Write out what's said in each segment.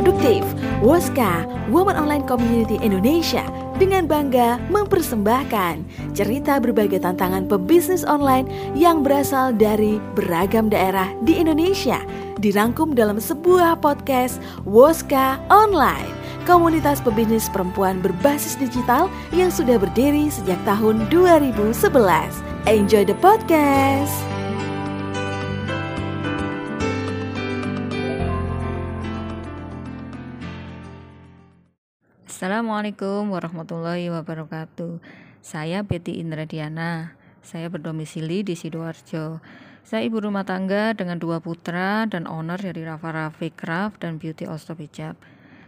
produktif. Woska, Women Online Community Indonesia dengan bangga mempersembahkan cerita berbagai tantangan pebisnis online yang berasal dari beragam daerah di Indonesia dirangkum dalam sebuah podcast Woska Online komunitas pebisnis perempuan berbasis digital yang sudah berdiri sejak tahun 2011. Enjoy the podcast! Assalamualaikum warahmatullahi wabarakatuh. Saya Betty Indradiana. Saya berdomisili di Sidoarjo. Saya ibu rumah tangga dengan dua putra dan owner dari Rafa Rafi Craft dan Beauty Ostop Hijab.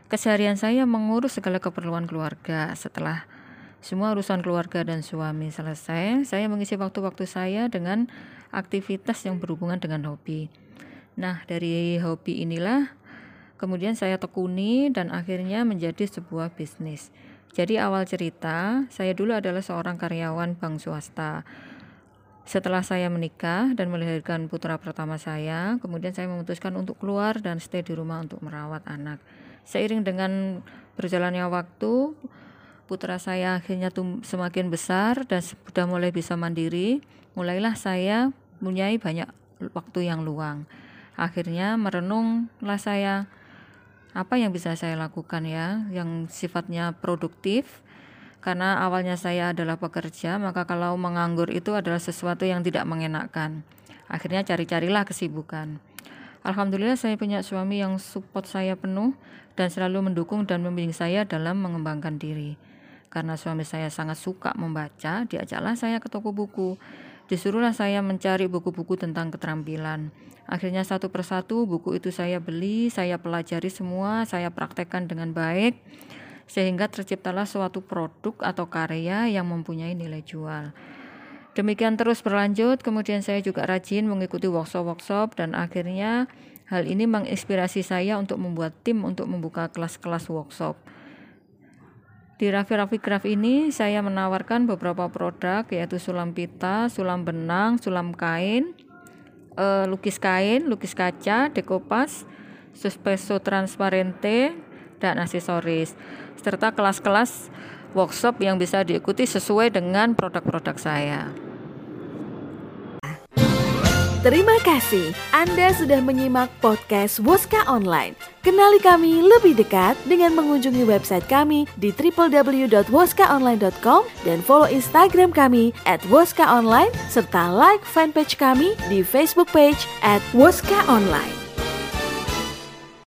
Keseharian saya mengurus segala keperluan keluarga. Setelah semua urusan keluarga dan suami selesai, saya mengisi waktu-waktu saya dengan aktivitas yang berhubungan dengan hobi. Nah, dari hobi inilah kemudian saya tekuni dan akhirnya menjadi sebuah bisnis. Jadi awal cerita, saya dulu adalah seorang karyawan bank swasta. Setelah saya menikah dan melahirkan putra pertama saya, kemudian saya memutuskan untuk keluar dan stay di rumah untuk merawat anak. Seiring dengan berjalannya waktu, putra saya akhirnya semakin besar dan sudah mulai bisa mandiri. Mulailah saya mempunyai banyak waktu yang luang. Akhirnya merenunglah saya apa yang bisa saya lakukan ya yang sifatnya produktif? Karena awalnya saya adalah pekerja maka kalau menganggur itu adalah sesuatu yang tidak mengenakkan. Akhirnya cari-carilah kesibukan. Alhamdulillah saya punya suami yang support saya penuh dan selalu mendukung dan membimbing saya dalam mengembangkan diri. Karena suami saya sangat suka membaca diajaklah saya ke toko buku disuruhlah saya mencari buku-buku tentang keterampilan Akhirnya satu persatu buku itu saya beli, saya pelajari semua, saya praktekkan dengan baik sehingga terciptalah suatu produk atau karya yang mempunyai nilai jual. Demikian terus berlanjut, kemudian saya juga rajin mengikuti workshop-workshop dan akhirnya hal ini menginspirasi saya untuk membuat tim untuk membuka kelas-kelas workshop. Di Raffi Raffi Craft ini saya menawarkan beberapa produk yaitu sulam pita, sulam benang, sulam kain, uh, lukis kain, lukis kaca, dekopas, suspeso transparente, dan aksesoris, serta kelas-kelas workshop yang bisa diikuti sesuai dengan produk-produk saya. Terima kasih Anda sudah menyimak podcast Woska Online. Kenali kami lebih dekat dengan mengunjungi website kami di www.woskaonline.com dan follow Instagram kami at Woska Online serta like fanpage kami di Facebook page at Woska Online.